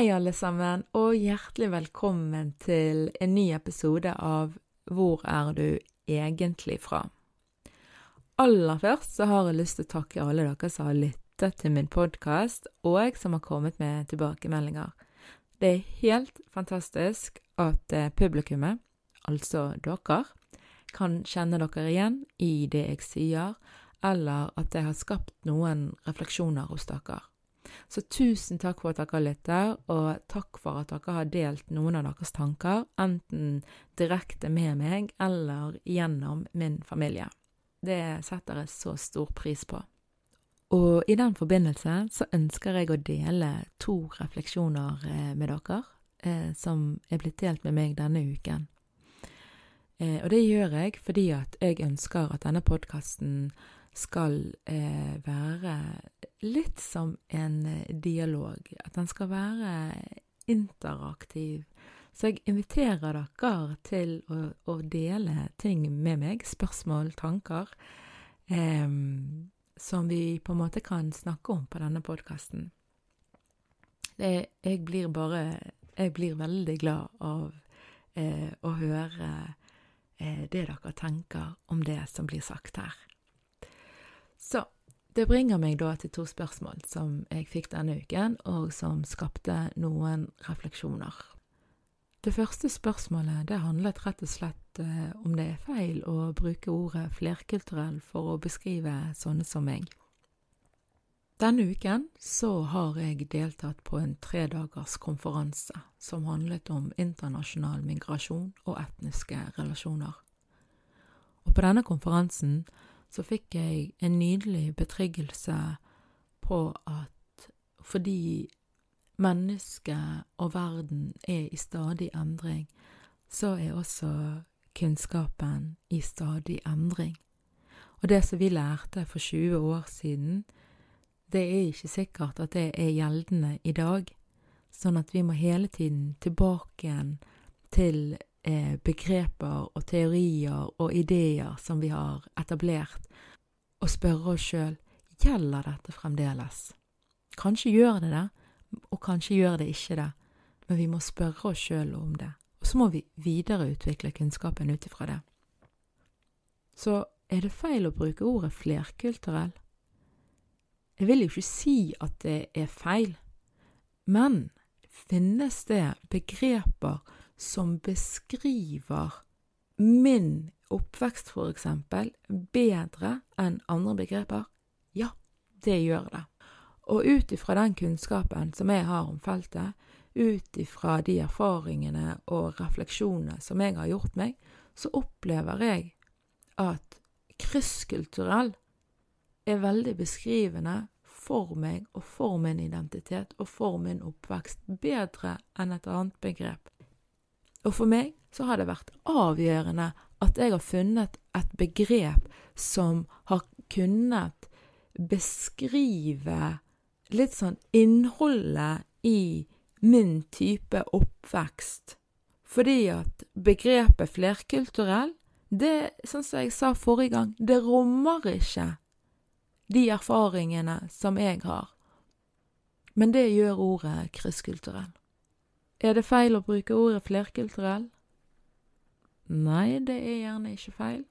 Hei, alle sammen, og hjertelig velkommen til en ny episode av Hvor er du egentlig fra? Aller først så har jeg lyst til å takke alle dere som har lyttet til min podkast, og som har kommet med tilbakemeldinger. Det er helt fantastisk at eh, publikummet, altså dere, kan kjenne dere igjen i det jeg sier, eller at det har skapt noen refleksjoner hos dere. Så tusen takk for at dere lytter, og takk for at dere har delt noen av deres tanker, enten direkte med meg eller gjennom min familie. Det setter jeg så stor pris på. Og i den forbindelse så ønsker jeg å dele to refleksjoner eh, med dere, eh, som er blitt delt med meg denne uken. Eh, og det gjør jeg fordi at jeg ønsker at denne podkasten skal eh, være litt som en eh, dialog. At den skal være interaktiv. Så jeg inviterer dere til å, å dele ting med meg, spørsmål, tanker, eh, som vi på en måte kan snakke om på denne podkasten. Jeg blir bare Jeg blir veldig glad av eh, å høre eh, det dere tenker om det som blir sagt her. Det bringer meg da til to spørsmål som jeg fikk denne uken, og som skapte noen refleksjoner. Det første spørsmålet det handlet rett og slett eh, om det er feil å bruke ordet flerkulturell for å beskrive sånne som meg. Denne uken så har jeg deltatt på en tredagers konferanse som handlet om internasjonal migrasjon og etniske relasjoner. Og på denne konferansen så fikk jeg en nydelig betryggelse på at fordi mennesket og verden er i stadig endring, så er også kunnskapen i stadig endring. Og det som vi lærte for 20 år siden, det er ikke sikkert at det er gjeldende i dag, sånn at vi må hele tiden tilbake igjen til begreper og teorier og ideer som vi har etablert, og spørre oss sjøl gjelder dette fremdeles. Kanskje gjør det det, og kanskje gjør det ikke det, men vi må spørre oss sjøl om det. Og så må vi videreutvikle kunnskapen ut ifra det. Så er det feil å bruke ordet flerkulturell? Jeg vil jo ikke si at det er feil, men finnes det begreper som beskriver min oppvekst, for eksempel, bedre enn andre begreper? Ja, det gjør det. Og ut ifra den kunnskapen som jeg har om feltet, ut ifra de erfaringene og refleksjonene som jeg har gjort meg, så opplever jeg at krysskulturell er veldig beskrivende for meg og for min identitet og for min oppvekst, bedre enn et annet begrep. Og for meg så har det vært avgjørende at jeg har funnet et begrep som har kunnet beskrive litt sånn innholdet i min type oppvekst. Fordi at begrepet flerkulturell, det, sånn som jeg sa forrige gang, det rommer ikke de erfaringene som jeg har. Men det gjør ordet krysskulturell. Er det feil å bruke ordet flerkulturell? Nei, det er gjerne ikke feil,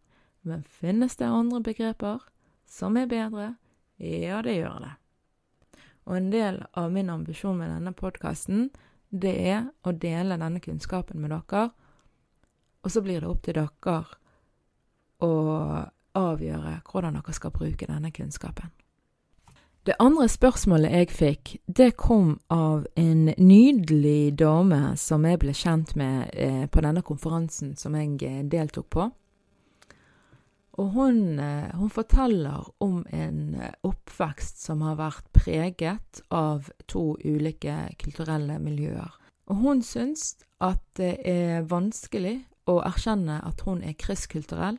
men finnes det andre begreper som er bedre? Ja, det gjør det. Og en del av min ambisjon med denne podkasten, det er å dele denne kunnskapen med dere, og så blir det opp til dere å avgjøre hvordan dere skal bruke denne kunnskapen. Det andre spørsmålet jeg fikk, det kom av en nydelig dame som jeg ble kjent med eh, på denne konferansen som jeg eh, deltok på. Og hun, eh, hun, forteller om en oppvekst som har vært preget av to ulike kulturelle miljøer. Og hun syns at det er vanskelig å erkjenne at hun er kristkulturell,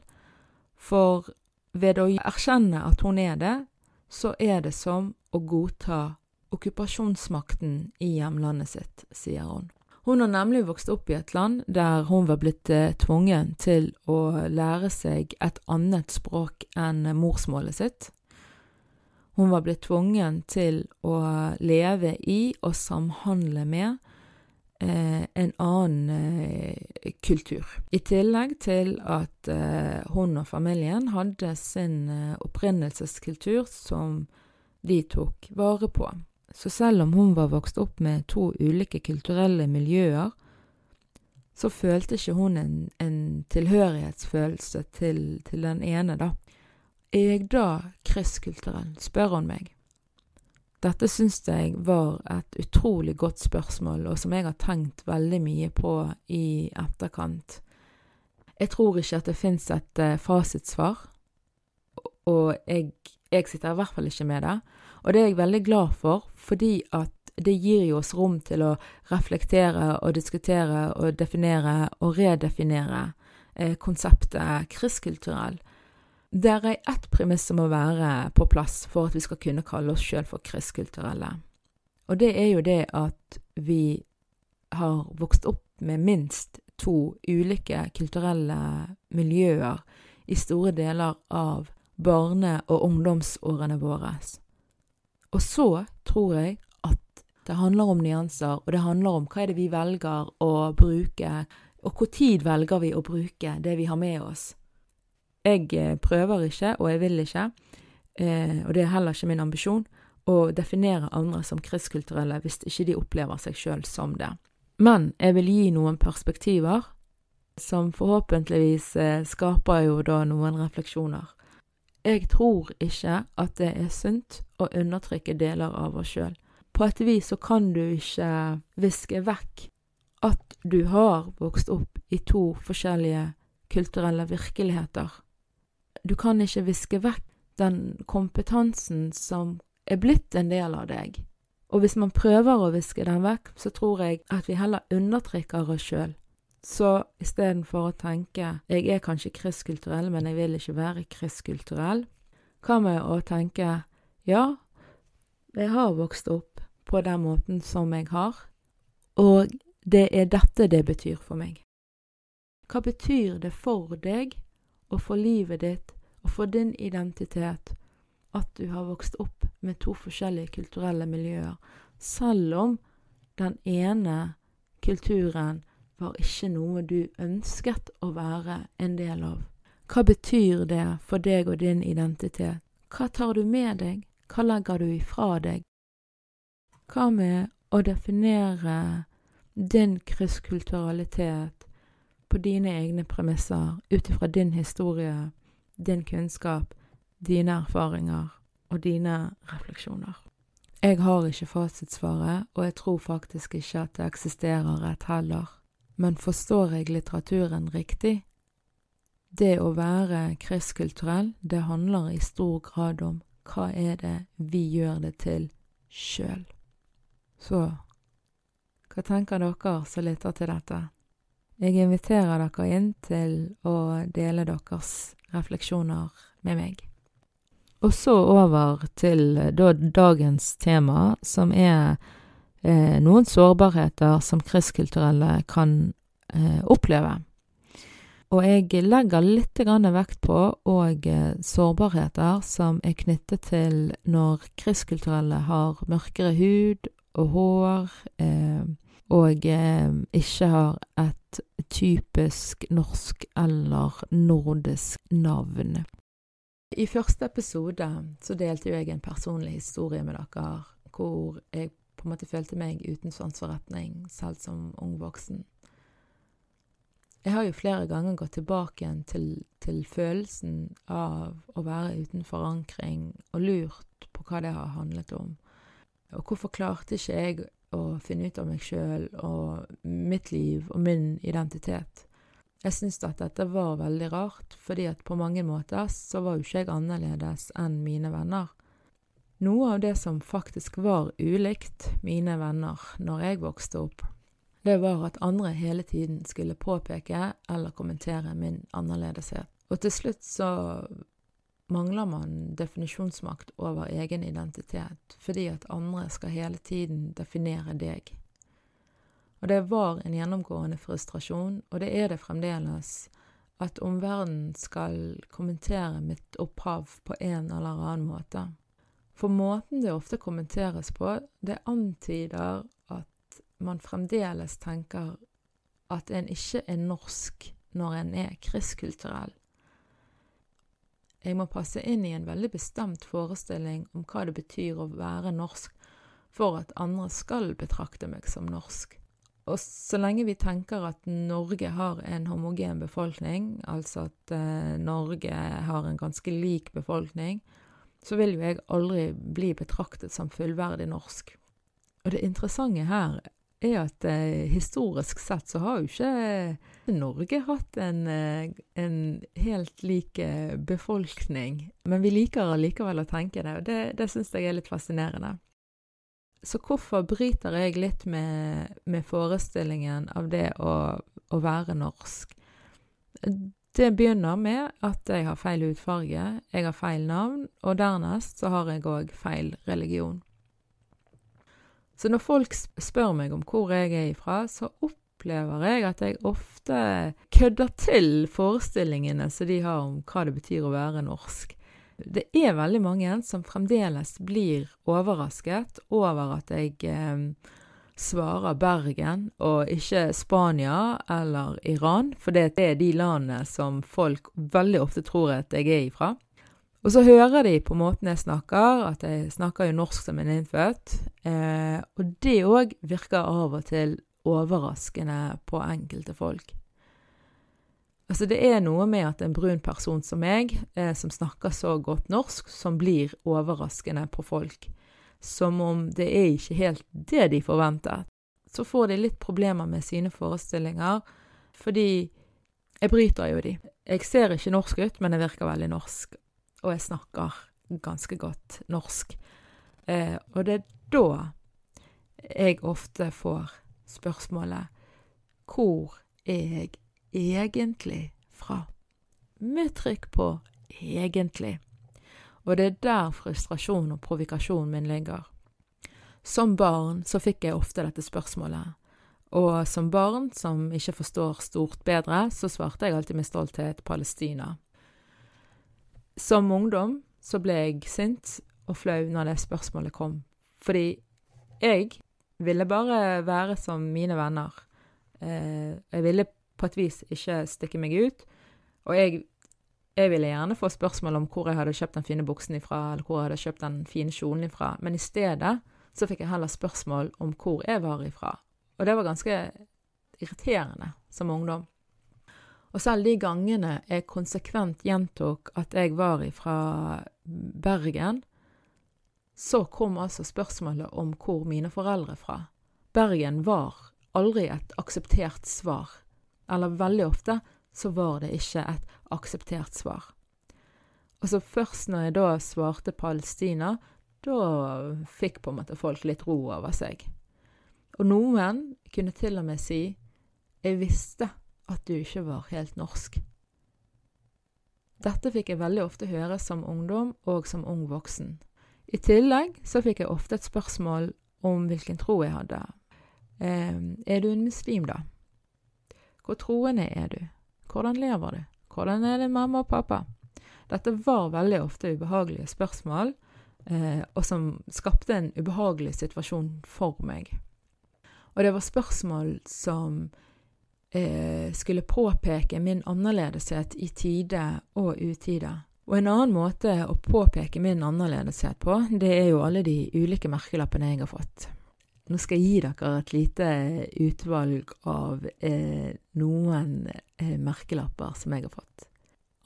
for ved å erkjenne at hun er det, så er det som å godta okkupasjonsmakten i hjemlandet sitt, sier hun. Hun har nemlig vokst opp i et land der hun var blitt eh, tvungen til å lære seg et annet språk enn morsmålet sitt. Hun var blitt tvungen til å leve i og samhandle med en annen eh, kultur. I tillegg til at eh, hun og familien hadde sin eh, opprinnelseskultur som de tok vare på. Så selv om hun var vokst opp med to ulike kulturelle miljøer, så følte ikke hun en, en tilhørighetsfølelse til, til, den ene, da. Er jeg da krysskulturell, spør hun meg. Dette syns jeg var et utrolig godt spørsmål, og som jeg har tenkt veldig mye på i etterkant. Jeg tror ikke at det fins et uh, fasitsvar, og jeg jeg sitter i hvert fall ikke med det. Og det er jeg veldig glad for, fordi at det gir jo oss rom til å reflektere og diskutere og definere og redefinere eh, konseptet kristkulturell. Det er ett premiss som må være på plass for at vi skal kunne kalle oss sjøl for kristkulturelle. Og det er jo det at vi har vokst opp med minst to ulike kulturelle miljøer i store deler av barne- og ungdomsårene våre. Og så tror jeg at det handler om nyanser, og det handler om hva er det vi velger å bruke, og hvor tid velger vi å bruke det vi har med oss. Jeg eh, prøver ikke, og jeg vil ikke, eh, og det er heller ikke min ambisjon, å definere andre som kristkulturelle hvis ikke de opplever seg sjøl som det. Men jeg vil gi noen perspektiver som forhåpentligvis eh, skaper jo da noen refleksjoner. Jeg tror ikke at det er sunt å undertrykke deler av oss sjøl. På et vis så kan du ikke viske vekk at du har vokst opp i to forskjellige kulturelle virkeligheter. Du kan ikke viske vekk den kompetansen som er blitt en del av deg. Og hvis man prøver å viske den vekk, så tror jeg at vi heller undertrykker oss sjøl så istedenfor å tenke 'jeg er kanskje kristkulturell, men jeg vil ikke være kristkulturell', hva med å tenke 'ja, jeg har vokst opp på den måten som jeg har', og det er dette det betyr for meg'. Hva betyr det for deg og for livet ditt og for din identitet at du har vokst opp med to forskjellige kulturelle miljøer, selv om den ene kulturen var ikke noe du ønsket å være en del av. Hva betyr det for deg og din identitet? Hva tar du med deg? Hva legger du ifra deg? Hva med å definere din krystkulturalitet på dine egne premisser, ut ifra din historie, din kunnskap, dine erfaringer og dine refleksjoner? Jeg har ikke fasitsvaret, og jeg tror faktisk ikke at det eksisterer et heller. Men forstår jeg litteraturen riktig? Det å være kristkulturell, det handler i stor grad om hva er det vi gjør det til sjøl. Så hva tenker dere som lytter til dette? Jeg inviterer dere inn til å dele deres refleksjoner med meg. Og så over til da, dagens tema, som er eh, noen sårbarheter som kristkulturelle kan eh, oppleve. Og jeg legger litt vekt på og eh, sårbarheter som er knyttet til når kristkulturelle har mørkere hud og hår, eh, og eh, ikke har et typisk norsk eller nordisk navn. I første episode så delte jo jeg en personlig historie med dere hvor jeg på en måte følte meg uten sans selv som ung voksen. Jeg har jo flere ganger gått tilbake igjen til, til følelsen av å være uten forankring, og lurt på hva det har handlet om. Og hvorfor klarte ikke jeg å finne ut av meg sjøl og mitt liv og min identitet? Jeg syns at dette var veldig rart, fordi at på mange måter så var jo ikke jeg annerledes enn mine venner. Noe av det som faktisk var ulikt mine venner når jeg vokste opp, det var at andre hele tiden skulle påpeke eller kommentere min annerledeshet. Og til slutt så mangler man definisjonsmakt over egen identitet, fordi at andre skal hele tiden definere deg. Og det var en gjennomgående frustrasjon, og det er det fremdeles, at omverdenen skal kommentere mitt opphav på en eller annen måte. For måten det ofte kommenteres på, det antyder at man fremdeles tenker at en ikke er norsk når en er kristkulturell. Jeg må passe inn i en veldig bestemt forestilling om hva det betyr å være norsk, for at andre skal betrakte meg som norsk. Og så lenge vi tenker at Norge har en homogen befolkning, altså at eh, Norge har en ganske lik befolkning, så vil jo jeg aldri bli betraktet som fullverdig norsk. Og det interessante her er at eh, historisk sett så har jo ikke Norge hatt en, eh, en helt lik eh, befolkning. Men vi liker allikevel å tenke det, og det, det syns jeg er litt fascinerende. Så hvorfor bryter jeg litt med, med forestillingen av det å, å, være norsk? Det begynner med at jeg har feil hudfarge, jeg har feil navn, og dernest så har jeg òg feil religion. Så når folk spør meg om hvor jeg er ifra, så opplever jeg at jeg ofte kødder til forestillingene som de har om hva det betyr å være norsk. Det er veldig mange som fremdeles blir overrasket over at jeg eh, svarer Bergen og ikke Spania eller Iran, for det er de landene som folk veldig ofte tror at jeg er ifra. Og så hører de på måten jeg snakker, at jeg snakker jo norsk som en innfødt. Eh, og det òg virker av og til overraskende på enkelte folk. Altså Det er noe med at en brun person som meg, eh, som snakker så godt norsk, som blir overraskende på folk. Som om det er ikke helt det de forventer. Så får de litt problemer med sine forestillinger, fordi jeg bryter jo de. Jeg ser ikke norsk ut, men jeg virker veldig norsk og jeg snakker ganske godt norsk. Eh, og det er da jeg ofte får spørsmålet Hvor er jeg egentlig fra? Med trykk på 'egentlig'. Og det er der frustrasjon og provokasjonen min ligger. Som barn så fikk jeg ofte dette spørsmålet. Og som barn som ikke forstår stort bedre, så svarte jeg alltid med stolthet Palestina. Som ungdom så ble jeg sint og flau når det spørsmålet kom, fordi jeg ville bare være som mine venner. Eh, jeg ville på et vis ikke stikke meg ut, og jeg, jeg, ville gjerne få spørsmål om hvor jeg hadde kjøpt den fine buksen ifra, eller hvor jeg hadde kjøpt den fine kjolen ifra, men i stedet så fikk jeg heller spørsmål om hvor jeg var ifra. Og det var ganske irriterende som ungdom. Og selv de gangene jeg konsekvent gjentok at jeg var fra Bergen, så kom altså spørsmålet om hvor mine foreldre fra. Bergen var aldri et akseptert svar. Eller veldig ofte så var det ikke et akseptert svar. Og så først når jeg da svarte Palestina, da fikk på en måte folk litt ro over seg. Og noen kunne til og med si 'Jeg visste at du ikke var helt norsk. Dette fikk jeg veldig ofte høre som ungdom og som ung voksen. I tillegg så fikk jeg ofte et spørsmål om hvilken tro jeg hadde. Eh, er du en muslim, da? Hvor troende er du? Hvordan lever du? Hvordan er det mamma og pappa? Dette var veldig ofte ubehagelige spørsmål, eh, og som skapte en ubehagelig situasjon for meg. Og det var spørsmål som eh, skulle påpeke min annerledeshet i tide og utide. Og en annen måte å påpeke min annerledeshet på, det er jo alle de ulike merkelappene jeg har fått. Nå skal jeg gi dere et lite utvalg av eh, noen eh, merkelapper som jeg har fått.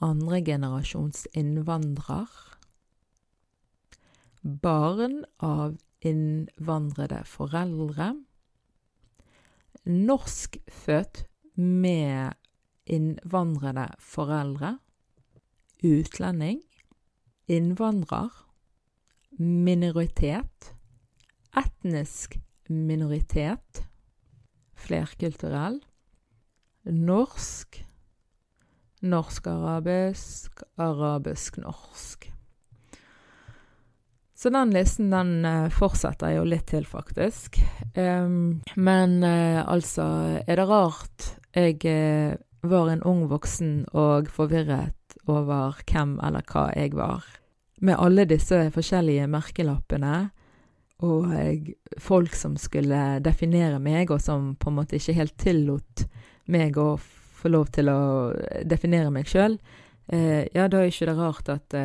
Andregenerasjons innvandrer. Barn av innvandrede foreldre. Norskfødt med innvandrede foreldre. Utlending. Innvandrer. Minoritet. Etnisk minoritet. Flerkulturell. Norsk. Norsk-arabisk. Arabisk-norsk. Så den listen den fortsetter fortsetter jo litt til, faktisk. Men uh, altså, er det rart jeg uh, var en ung voksen og forvirret over hvem eller hva jeg var? Med alle disse forskjellige merkelappene og folk som skulle definere meg, og som på en måte ikke helt tillot meg å få lov til å definere meg sjøl, ja, da er ikke det rart at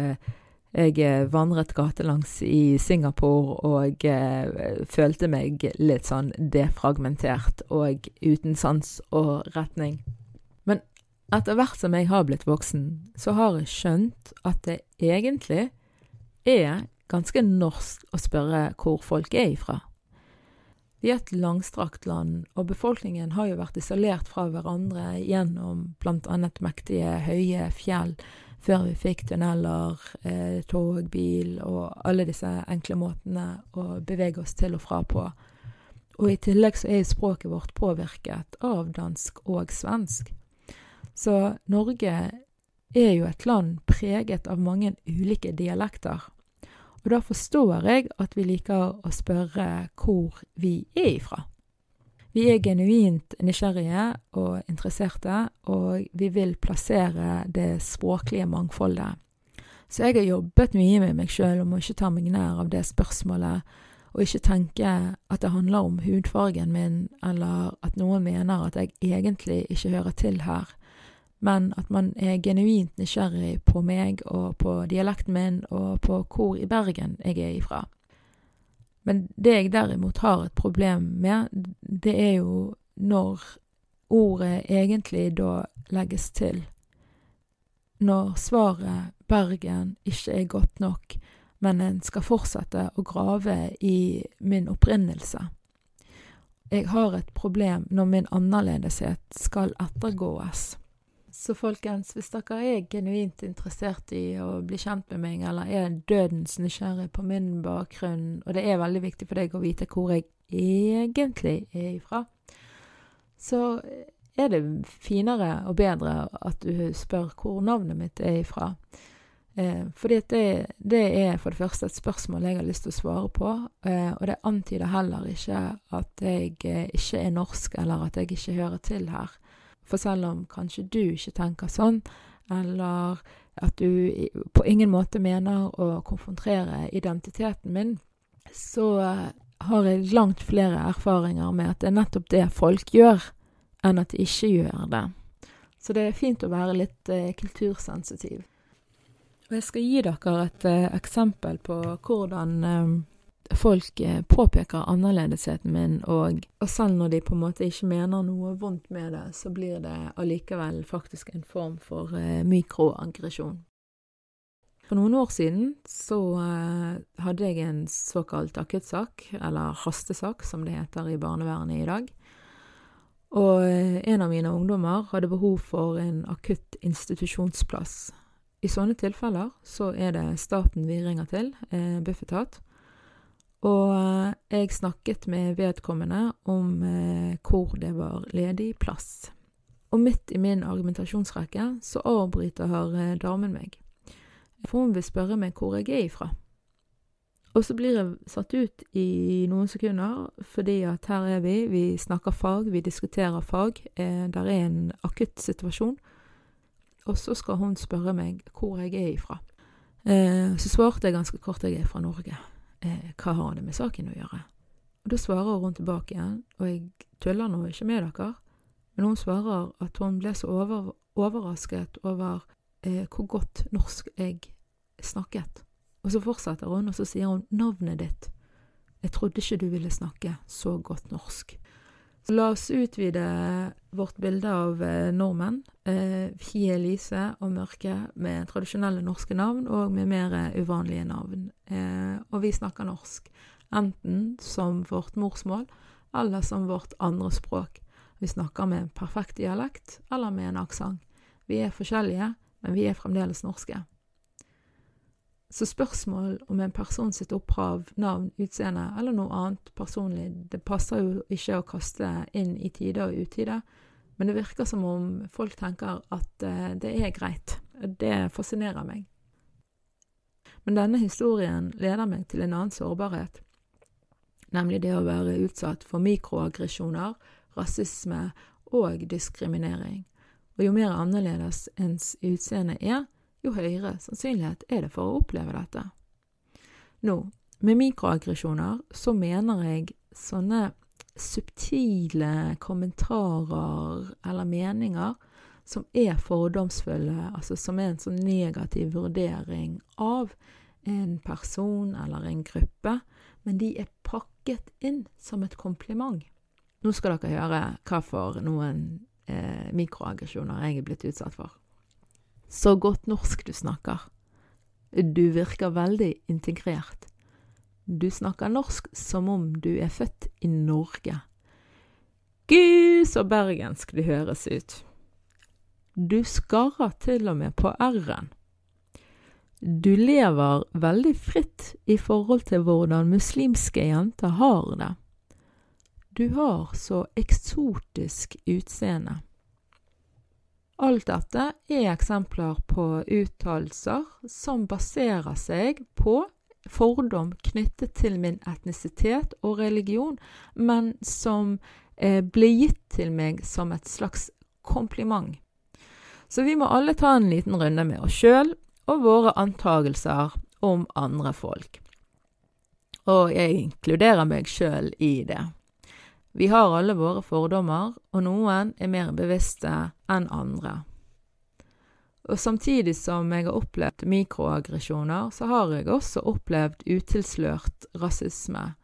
jeg eh, vandret gatelangs i Singapore og eh, følte meg litt sånn defragmentert og uten sans og retning. Men etter hvert som jeg har blitt voksen, så har jeg skjønt at det egentlig er ganske norsk å spørre hvor folk er ifra. Vi er et langstrakt land, og befolkningen har jo vært isolert fra hverandre gjennom blant annet mektige, høye fjell før vi fikk tunneler, eh, tog, bil og alle disse enkle måtene å bevege oss til og fra på. Og i tillegg så er språket vårt påvirket av dansk og svensk. Så Norge er jo et land preget av mange ulike dialekter. Og da forstår jeg at vi liker å spørre hvor vi er ifra. Vi er genuint nysgjerrige og interesserte, og vi vil plassere det språklige mangfoldet. Så jeg har jobbet mye med meg sjøl om å ikke ta meg nær av det spørsmålet, og ikke tenke at det handler om hudfargen min, eller at noen mener at jeg egentlig ikke hører til her, men at man er genuint nysgjerrig på meg og på dialekten min og på hvor i Bergen jeg er ifra. Men det jeg derimot har et problem med, det er jo når ordet egentlig da legges til. Når svaret Bergen ikke er godt nok, men en skal fortsette å grave i min opprinnelse. Jeg har et problem når min annerledeshet skal ettergås. Så folkens, hvis dere er genuint interessert i å bli kjent med meg, eller er dødens nysgjerrig på min bakgrunn, og det er veldig viktig for deg å vite hvor jeg egentlig er ifra, så er det finere og bedre at du spør hvor navnet mitt er ifra. Eh, fordi det, det, er for det første et spørsmål jeg har lyst til å svare på, eh, og det antyder heller ikke at jeg eh, ikke er norsk, eller at jeg ikke hører til her. For selv om kanskje du ikke tenker sånn, eller at du på ingen måte mener å konfrontere identiteten min, så har jeg langt flere erfaringer med at det er nettopp det folk gjør, enn at de ikke gjør det. Så det er fint å være litt eh, kultursensitiv. Og jeg skal gi dere et eh, eksempel på hvordan eh, folk eh, påpeker annerledesheten min, og, og, selv når de på en måte ikke mener noe vondt med det, så blir det allikevel faktisk en form for eh, mikroaggresjon. For noen år siden så eh, hadde jeg en såkalt akuttsak, eller hastesak som det heter i barnevernet i dag. Og eh, en av mine ungdommer hadde behov for en akutt institusjonsplass. I sånne tilfeller så er det staten vi ringer til, eh, Bufetat, og eh, jeg snakket med vedkommende om eh, hvor det var ledig plass. Og midt i min argumentasjonsrekke så avbryter eh, damen meg. For hun vil spørre meg hvor jeg er ifra. Og så blir jeg satt ut i noen sekunder, fordi at her er vi, vi snakker fag, vi diskuterer fag. Eh, der er en akutt situasjon. Og så skal hun spørre meg hvor jeg er ifra. Eh, så svarte jeg ganske kort jeg er fra Norge eh, hva har det med saken å gjøre? Og Da svarer hun tilbake igjen, og jeg tuller nå ikke med dere, men hun svarer at hun ble så over, overrasket over eh, hvor godt norsk jeg snakket. Og så fortsetter hun, og så sier hun navnet ditt. Jeg trodde ikke du ville snakke så godt norsk. Så la oss utvide vårt bilde av eh, nordmenn. Eh, vi er lyse og mørke med tradisjonelle norske navn og med mer eh, uvanlige navn. Eh, og vi snakker norsk, enten som vårt morsmål eller som vårt andre språk. Vi snakker med perfekt dialekt eller med en aksent. Vi er forskjellige, men vi er fremdeles norske. Så spørsmål om en person sitt opphav, navn, utseende eller noe annet personlig, det passer jo ikke å kaste inn i tide og utide, men det virker som om folk tenker at uh, det er greit. Det fascinerer meg. Men denne historien leder meg til en annen sårbarhet, nemlig det å være utsatt for mikroaggresjoner, rasisme og diskriminering. Og jo mer annerledes ens utseende er, jo høyere sannsynlighet er det for å oppleve dette. Nå, med mikroaggresjoner så mener jeg sånne subtile kommentarer eller meninger som er fordomsfulle, altså som er en sånn negativ vurdering av en person eller en gruppe, men de er pakket inn som et kompliment. Nå skal dere høre hva for noen eh, mikroaggresjoner jeg er blitt utsatt for. Så godt norsk du snakker. Du virker veldig integrert. Du snakker norsk som om du er født i Norge. Gud, så bergensk det høres ut. Du skarrer til og med på r-en. Du lever veldig fritt i forhold til hvordan muslimske jenter har det. Du har så eksotisk utseende. Alt dette er eksempler på uttalelser som baserer seg på fordom knyttet til min etnisitet og religion, men som eh, ble gitt til meg som et slags kompliment. Så vi må alle ta en liten runde med oss sjøl og våre antagelser om andre folk. Og jeg inkluderer meg sjøl i det. Vi har alle våre fordommer, og noen er mer bevisste enn andre. Og samtidig som jeg har opplevd mikroaggresjoner, så har jeg også opplevd utilslørt rasisme.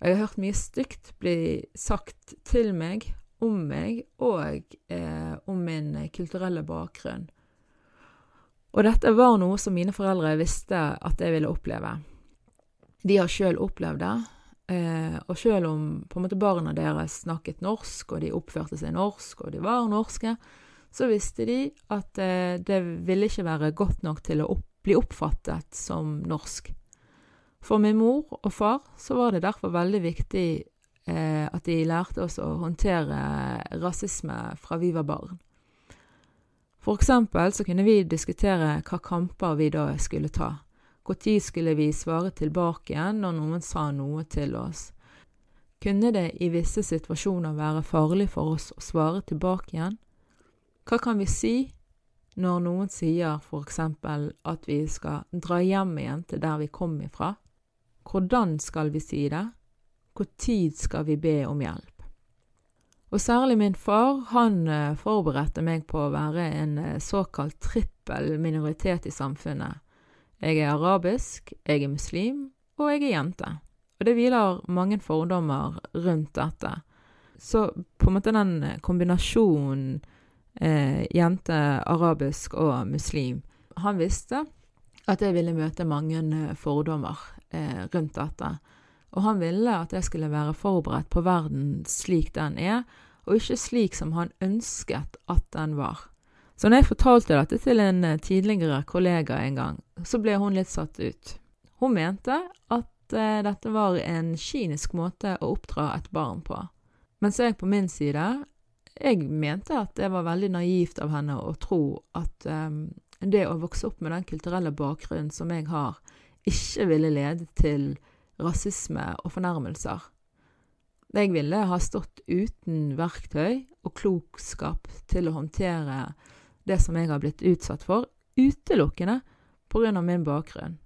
Jeg har hørt mye stygt bli sagt til meg, om meg og eh, om min kulturelle bakgrunn. Og dette var noe som mine foreldre visste at jeg ville oppleve. De har sjøl opplevd det, Eh, og selv om på en måte barna deres snakket norsk, og de oppførte seg norsk, og de var norske, så visste de at eh, det ville ikke være godt nok til å opp, bli oppfattet som norsk. For min mor og far så var det derfor veldig viktig eh, at de lærte oss å håndtere rasisme fra vi var barn. For eksempel så kunne vi diskutere hva kamper vi da skulle ta. Når skulle vi svare tilbake igjen når noen sa noe til oss? Kunne det i visse situasjoner være farlig for oss å svare tilbake igjen? Hva kan vi si når noen sier for eksempel at vi skal dra hjem igjen til der vi kom ifra? Hvordan skal vi si det? Når skal vi be om hjelp? Og særlig min far, han eh, forberedte meg på å være en eh, såkalt trippel minoritet i samfunnet. Jeg er arabisk, jeg er muslim, og jeg er jente. Og det hviler mange fordommer rundt dette. Så på en måte den kombinasjonen eh, jente, arabisk og muslim Han visste at jeg ville møte mange eh, fordommer eh, rundt dette. Og han ville at jeg skulle være forberedt på verden slik den er, og ikke slik som han ønsket at den var. Så når jeg fortalte dette til en eh, tidligere kollega en gang, så ble hun litt satt ut. Hun mente at eh, dette var en kynisk måte å oppdra et barn på. Mens jeg på min side, jeg mente at det var veldig naivt av henne å tro at eh, det å vokse opp med den kulturelle bakgrunnen som jeg har, ikke ville lede til rasisme og fornærmelser. Jeg ville ha stått uten verktøy og klokskap til å håndtere det som jeg har blitt utsatt for, utelukkende av min bakgrunn.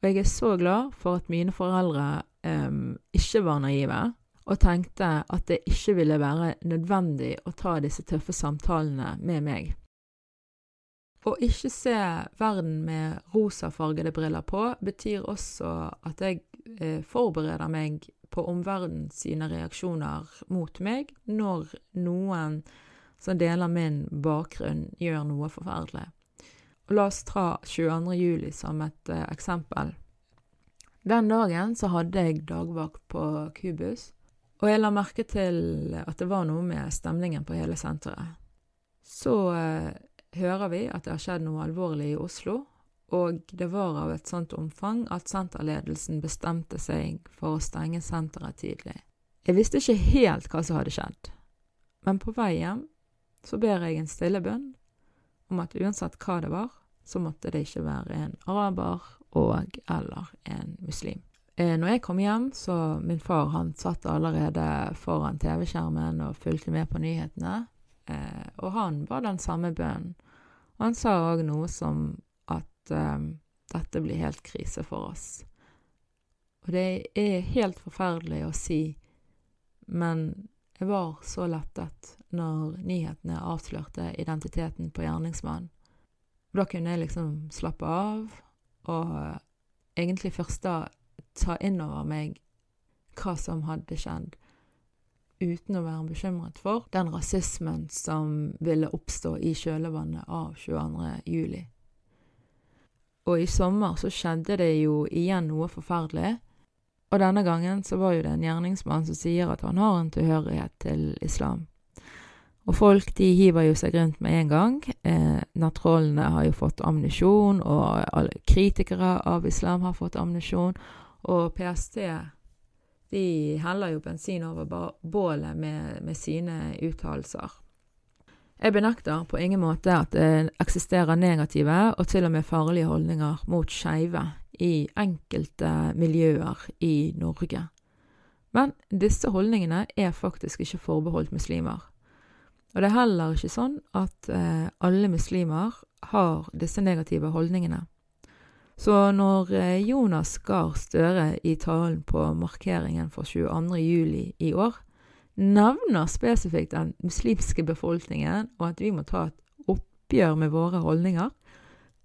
Og jeg er så glad for at mine foreldre um, ikke var naive, og tenkte at det ikke ville være nødvendig å ta disse tøffe samtalene med meg. Å ikke se verden med rosafargede briller på betyr også at jeg eh, forbereder meg på omverdens reaksjoner mot meg når noen som deler min bakgrunn, gjør noe forferdelig. Og la oss ta 22. juli som et eh, eksempel. Den dagen så hadde jeg dagvakt på Kubus, og jeg la merke til at det var noe med stemningen på hele senteret. Så eh, hører vi at det har skjedd noe alvorlig i Oslo, og det var av et sånt omfang at senterledelsen bestemte seg for å stenge senteret tidlig. Jeg visste ikke helt hva som hadde skjedd, men på vei hjem så ber jeg en stille bønn om at uansett hva det var, så måtte det ikke være en araber og eller en muslim. Eh, når jeg kom hjem, så min far han satt allerede foran TV-skjermen og fulgte med på nyhetene, eh, og han ba den samme bønnen. Han sa òg noe som at um, dette blir helt krise for oss. Og det er helt forferdelig å si, men jeg var så lettet når nyhetene avslørte identiteten på gjerningsmannen. Da kunne jeg liksom slappe av og egentlig først da ta inn over meg hva som hadde skjedd, uten å være bekymret for den rasismen som ville oppstå i kjølvannet av 22. juli. Og i sommer så skjedde det jo igjen noe forferdelig. Og denne gangen så var jo det en gjerningsmann som sier at han har en tilhørighet til islam. Og folk de hiver jo seg rundt med en gang. Eh, Nattrollene har jo fått ammunisjon, og alle kritikere av islam har fått ammunisjon. Og PST de heller jo bensin over bålet med, med sine uttalelser. Jeg benekter på ingen måte at det eksisterer negative og til og med farlige holdninger mot skeive i enkelte miljøer i Norge. Men disse holdningene er faktisk ikke forbeholdt muslimer. Og det er heller ikke sånn at eh, alle muslimer har disse negative holdningene. Så når eh, Jonas Gahr Støre i talen på markeringen for 22. juli i år nevner spesifikt den muslimske befolkningen, og at vi må ta et oppgjør med våre holdninger,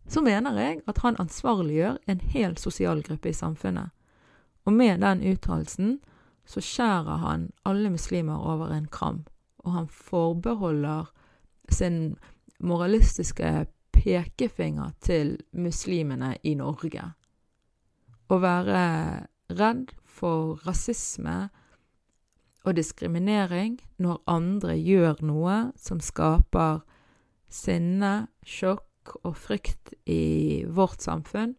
så mener jeg at han ansvarliggjør en hel sosial gruppe i samfunnet. Og med den uttalelsen så skjærer han alle muslimer over en kram, og han forbeholder sin moralistiske pekefinger til muslimene i Norge. Å være redd for rasisme og diskriminering når andre gjør noe som skaper sinne, sjokk, og frykt i vårt samfunn,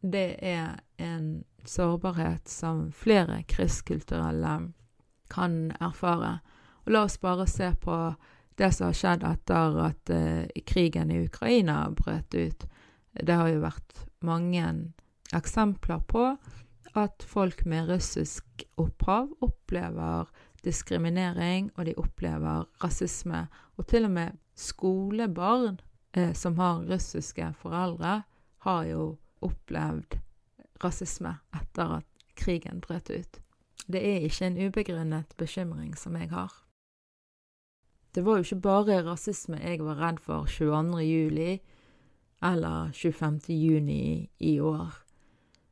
det er en sårbarhet som flere kristkulturelle kan erfare. Og la oss bare se på det som har skjedd etter at uh, krigen i Ukraina brøt ut. Det har jo vært mange eksempler på at folk med russisk opphav opplever diskriminering, og de opplever rasisme. Og til og med skolebarn eh, som har russiske foreldre, har jo opplevd rasisme etter at krigen brøt ut. Det er ikke en ubegrunnet bekymring som jeg har. Det var jo ikke bare rasisme jeg var redd for 22. juli eller 25. juni i år.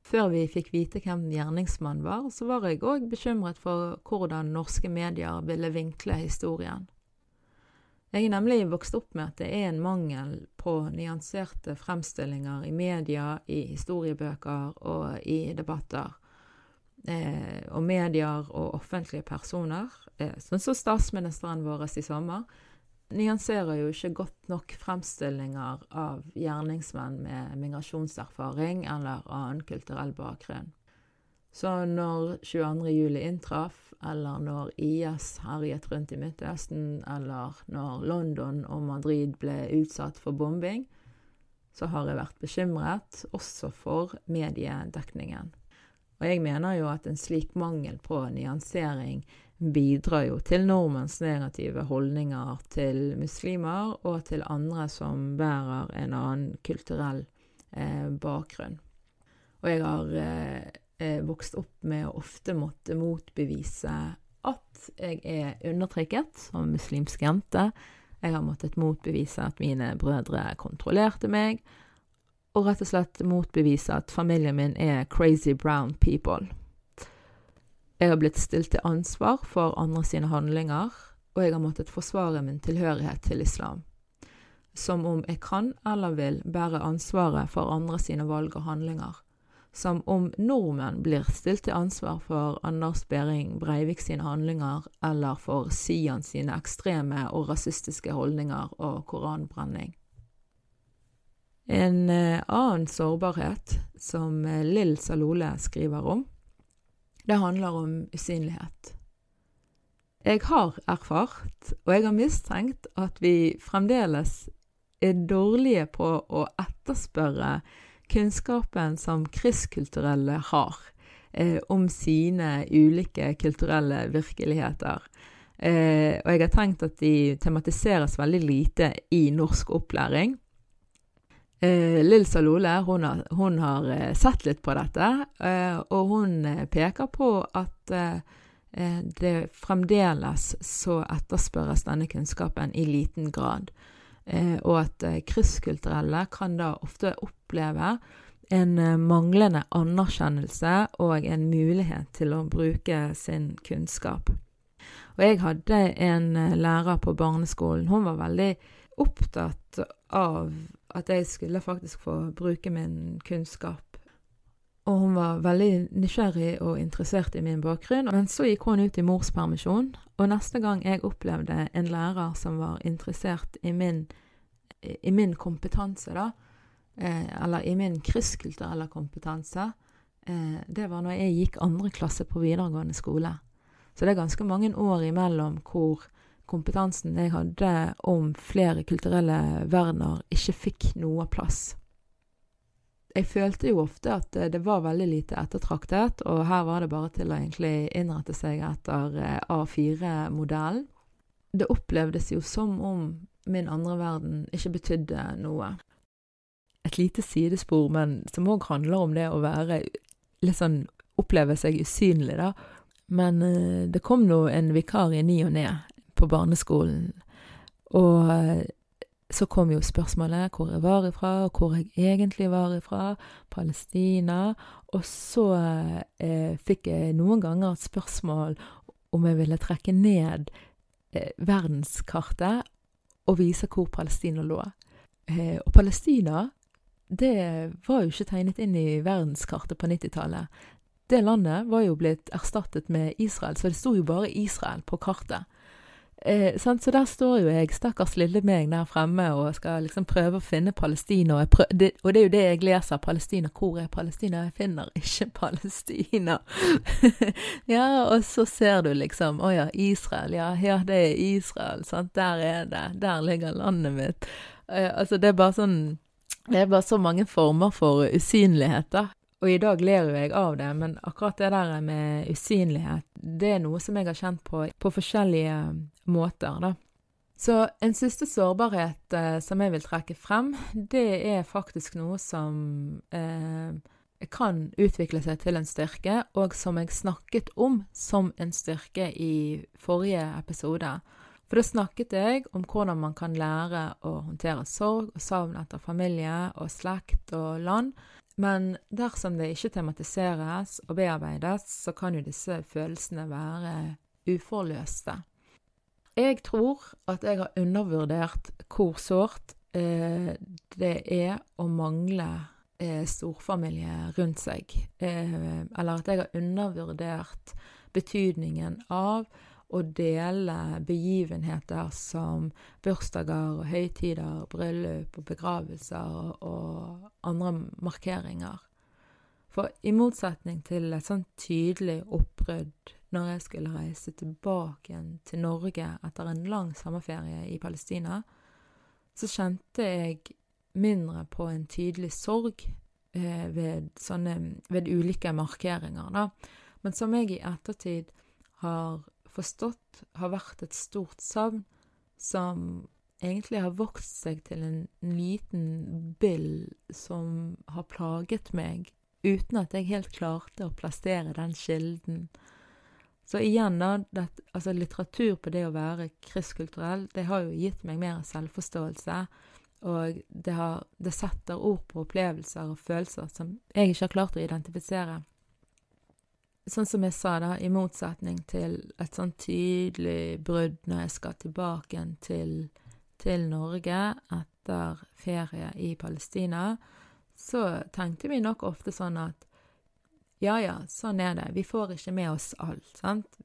Før vi fikk vite hvem gjerningsmannen var, så var jeg òg bekymret for hvordan norske medier ville vinkle historien. Jeg er nemlig vokst opp med at det er en mangel på nyanserte fremstillinger i media, i historiebøker og i debatter. Eh, og medier og offentlige personer, eh, sånn som statsministeren vår i sommer, nyanserer jo ikke godt nok fremstillinger av gjerningsmenn med migrasjonserfaring eller annen kulturell bakgrunn. Så når 22. juli inntraff, eller når IS herjet rundt i Midtøsten, eller når London og Madrid ble utsatt for bombing, så har jeg vært bekymret, også for mediedekningen. Og jeg mener jo at en slik mangel på nyansering bidrar jo til nordmenns negative holdninger til muslimer og til andre som bærer en annen kulturell eh, bakgrunn. Og jeg har eh, eh, vokst opp med å ofte måtte motbevise at jeg er undertrykket som muslimsk jente. Jeg har måttet motbevise at mine brødre kontrollerte meg. Og rett og slett motbevise at familien min er crazy brown people. Jeg har blitt stilt til ansvar for andre sine handlinger, og jeg har måttet forsvare min tilhørighet til islam. Som om jeg kan eller vil bære ansvaret for andre sine valg og handlinger som om nordmenn blir stilt til ansvar for Anders Behring Breivik sine handlinger, eller for Sian sine ekstreme og rasistiske holdninger og koranbrenning. En eh, annen sårbarhet som eh, Lill Salole skriver om, det handler om usynlighet. Jeg har erfart, og jeg har mistenkt, at vi fremdeles er dårlige på å etterspørre kunnskapen som krysskulturelle har eh, om sine ulike kulturelle virkeligheter. Eh, og jeg har tenkt at de tematiseres veldig lite i norsk opplæring. Eh, Lill Salole hun har, hun har, eh, sett litt på dette, eh, og hun eh, peker på at det fremdeles så etterspørres denne kunnskapen i liten grad. Eh, og at eh, krysskulturelle kan da ofte oppleve en eh, manglende anerkjennelse og en mulighet til å bruke sin kunnskap. Og jeg hadde en lærer på barneskolen. Hun var veldig opptatt av at jeg skulle faktisk få bruke min kunnskap og hun var veldig nysgjerrig og interessert i min bakgrunn. Men så gikk hun ut i morspermisjon, og neste gang jeg opplevde en lærer som var interessert i min, i min kompetanse, da, eh, eller i min krysskulturelle kompetanse, eh, det var når jeg gikk andre klasse på videregående skole. Så det er ganske mange år imellom hvor kompetansen jeg hadde om flere kulturelle verdener, ikke fikk noe plass jeg følte jo ofte at eh, det var veldig lite ettertraktet, og her var det bare til å egentlig innrette seg etter eh, A4-modellen. Det opplevdes jo som om min andre verden ikke betydde noe. Et lite sidespor, men som òg handler om det å være litt sånn Oppleve seg usynlig, da. Men uh, det kom nå en vikar i ny og ne på barneskolen, og så kom jo spørsmålet hvor jeg var ifra, og hvor jeg egentlig var ifra. Palestina. Og så eh, fikk jeg noen ganger et spørsmål om jeg ville trekke ned eh, verdenskartet og vise hvor Palestina lå. Eh, og Palestina, det var jo ikke tegnet inn i verdenskartet på 90-tallet. Det landet var jo blitt erstattet med Israel, så det sto jo bare Israel på kartet. Eh, så der står jo jeg, stakkars lille meg, der fremme og skal liksom prøve å finne Palestina. Og, prøver, det, og det er jo det jeg leser. Palestina. Hvor er Palestina? Jeg finner ikke Palestina. ja, og så ser du liksom Å ja, Israel. Ja, ja, det er Israel. Sant? Der er det. Der ligger landet mitt. Eh, altså, det er bare sånn Det er bare så mange former for usynlighet, da. Og i dag ler jo jeg av det, men akkurat det der med usynlighet, det er noe som jeg har kjent på på forskjellige måter, da. Så en siste sårbarhet eh, som jeg vil trekke frem, det er faktisk noe som eh, kan utvikle seg til en styrke, og som jeg snakket om som en styrke i forrige episode. For da snakket jeg om hvordan man kan lære å håndtere sorg og savn etter familie og slekt og land men dersom det ikke tematiseres og bearbeides, så kan jo disse følelsene være uforløste. Jeg tror at jeg har undervurdert hvor sårt eh, det er å mangle eh, storfamilie rundt seg. Eh, eller at jeg har undervurdert betydningen av å dele begivenheter som bursdager og høytider, bryllup og begravelser og andre markeringer. For i motsetning til et sånn tydelig oppbrudd når jeg skulle reise tilbake til Norge etter en lang sommerferie i Palestina, så kjente jeg mindre på en tydelig sorg eh, ved, sånne, ved ulike markeringer, da. Men som jeg i ettertid har forstått har vært et stort savn som egentlig har vokst seg til en liten bill som har plaget meg, uten at jeg helt klarte å plassere den kilden. Så igjen, da, det, altså litteratur på det å være kristkulturell, det har jo gitt meg mer selvforståelse og det, har, det setter ord på opplevelser og følelser som jeg ikke har klart å identifisere. Sånn som jeg sa, da, i motsetning til et sånn tydelig brudd når jeg skal tilbake igjen til, til Norge etter ferie i Palestina, så tenkte vi nok ofte sånn at ja ja, sånn er det, vi får ikke med oss alt, sant?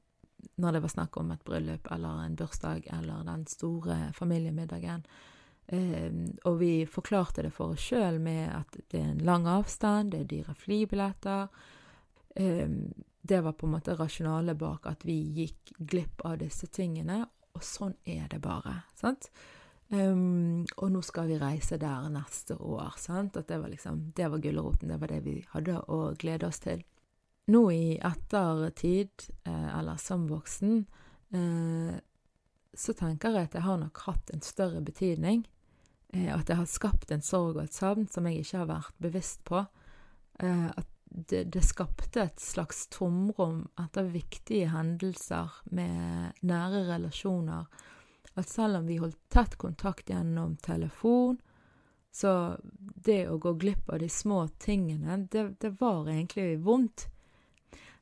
Når det var snakk om et bryllup eller en bursdag eller den store familiemiddagen. Um, og vi forklarte det for oss sjøl med at det er en lang avstand, det er dyre flybilletter. Um, det var på en måte rasjonalet bak at vi gikk glipp av disse tingene, og sånn er det bare. sant? Um, og nå skal vi reise der neste år. sant? At det var liksom, det var gulroten, det var det vi hadde å glede oss til. Nå i ettertid, eh, eller som voksen, eh, så tenker jeg at jeg har nok hatt en større betydning. Eh, at jeg har skapt en sorg og et savn som jeg ikke har vært bevisst på. At det, det, skapte et slags tomrom etter viktige hendelser med nære relasjoner. At selv om vi holdt tett kontakt gjennom telefon, så det å gå glipp av de små tingene, det, det var egentlig vondt.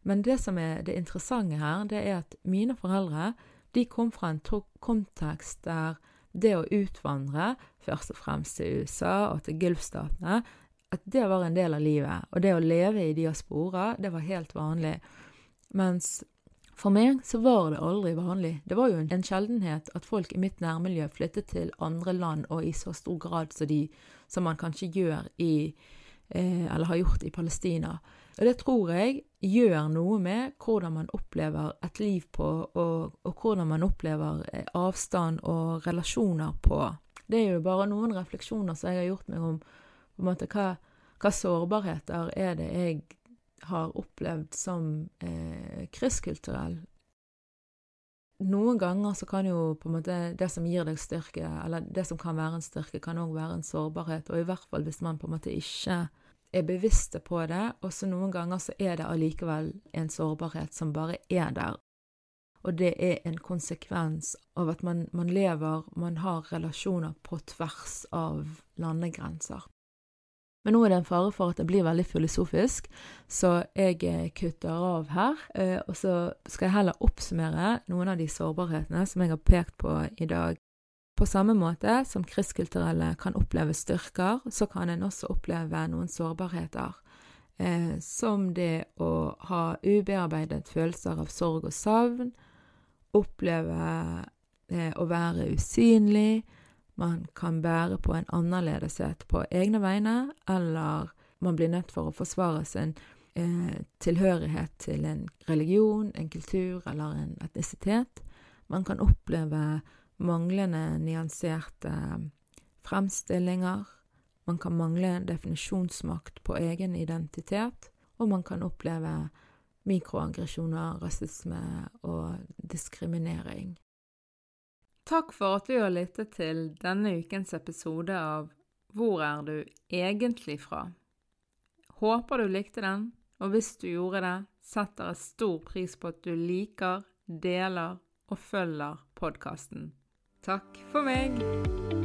Men det som er det interessante her, det er at mine foreldre de kom fra en kontekst der det å utvandre, først og fremst til USA og til Gulfstatene, at det var en del av livet. Og det å leve i diaspora, det var helt vanlig. Mens for meg så var det aldri vanlig. Det var jo en sjeldenhet at folk i mitt nærmiljø flyttet til andre land, og i så stor grad som, de, som man kanskje gjør i eh, Eller har gjort i Palestina. Og det tror jeg gjør noe med hvordan man opplever et liv på, og, og hvordan man opplever eh, avstand og relasjoner på. Det er jo bare noen refleksjoner som jeg har gjort meg om på en måte, hva, hva sårbarheter er det jeg har opplevd som eh, krysskulturell? Noen ganger så kan jo på en måte det som gir deg styrke, eller det som kan være en styrke, kan òg være en sårbarhet, og i hvert fall hvis man på en måte ikke er bevisste på det, og så noen ganger så er det allikevel en sårbarhet som bare er der. Og det er en konsekvens av at man, man lever, man har relasjoner på tvers av landegrenser. Men nå er det en fare for at det blir veldig filosofisk, så jeg eh, kutter av her. Eh, og så skal jeg heller oppsummere noen av de sårbarhetene som jeg har pekt på i dag. På samme måte som kristkulturelle kan oppleve styrker, så kan en også oppleve noen sårbarheter. Eh, som det å ha ubearbeidet følelser av sorg og savn, oppleve eh, å være usynlig, man kan bære på en annerledeshet på egne vegne, eller man blir nødt for å forsvare sin eh, tilhørighet til en religion, en kultur eller en etnisitet. Man kan oppleve manglende nyanserte fremstillinger. Man kan mangle definisjonsmakt på egen identitet, og man kan oppleve mikroaggresjoner, rasisme og diskriminering. Takk for at du har lyttet til denne ukens episode av Hvor er du egentlig fra? Håper du likte den, og hvis du gjorde det, setter jeg stor pris på at du liker, deler og følger podkasten. Takk for meg!